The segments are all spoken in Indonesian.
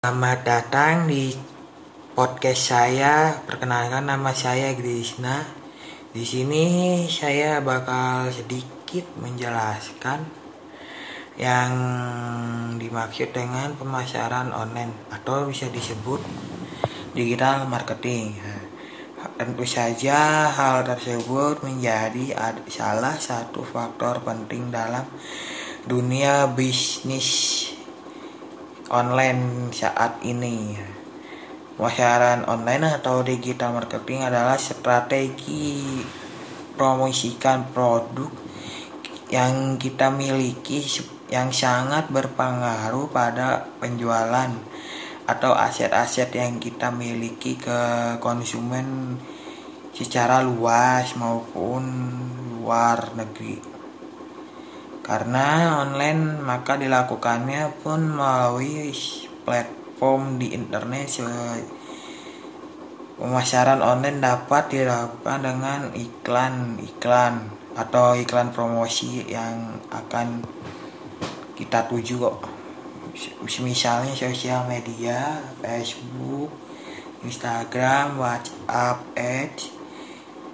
Selamat datang di podcast saya. Perkenalkan nama saya Grisna. Di sini saya bakal sedikit menjelaskan yang dimaksud dengan pemasaran online atau bisa disebut digital marketing. Tentu saja hal tersebut menjadi salah satu faktor penting dalam dunia bisnis online saat ini. Pemasaran online atau digital marketing adalah strategi promosikan produk yang kita miliki yang sangat berpengaruh pada penjualan atau aset-aset yang kita miliki ke konsumen secara luas maupun luar negeri. Karena online maka dilakukannya pun melalui platform di internet pemasaran online dapat dilakukan dengan iklan-iklan atau iklan promosi yang akan kita tuju kok. Misalnya sosial media Facebook Instagram WhatsApp Ads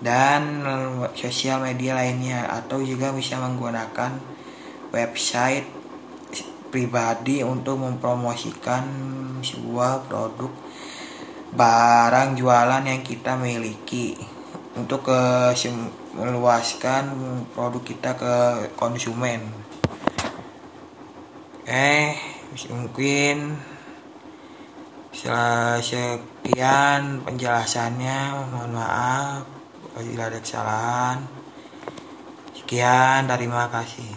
dan sosial media lainnya atau juga bisa menggunakan website pribadi untuk mempromosikan sebuah produk barang jualan yang kita miliki untuk ke meluaskan produk kita ke konsumen. Eh, mungkin sekian penjelasannya. Mohon maaf apabila ada kesalahan. Sekian, terima kasih.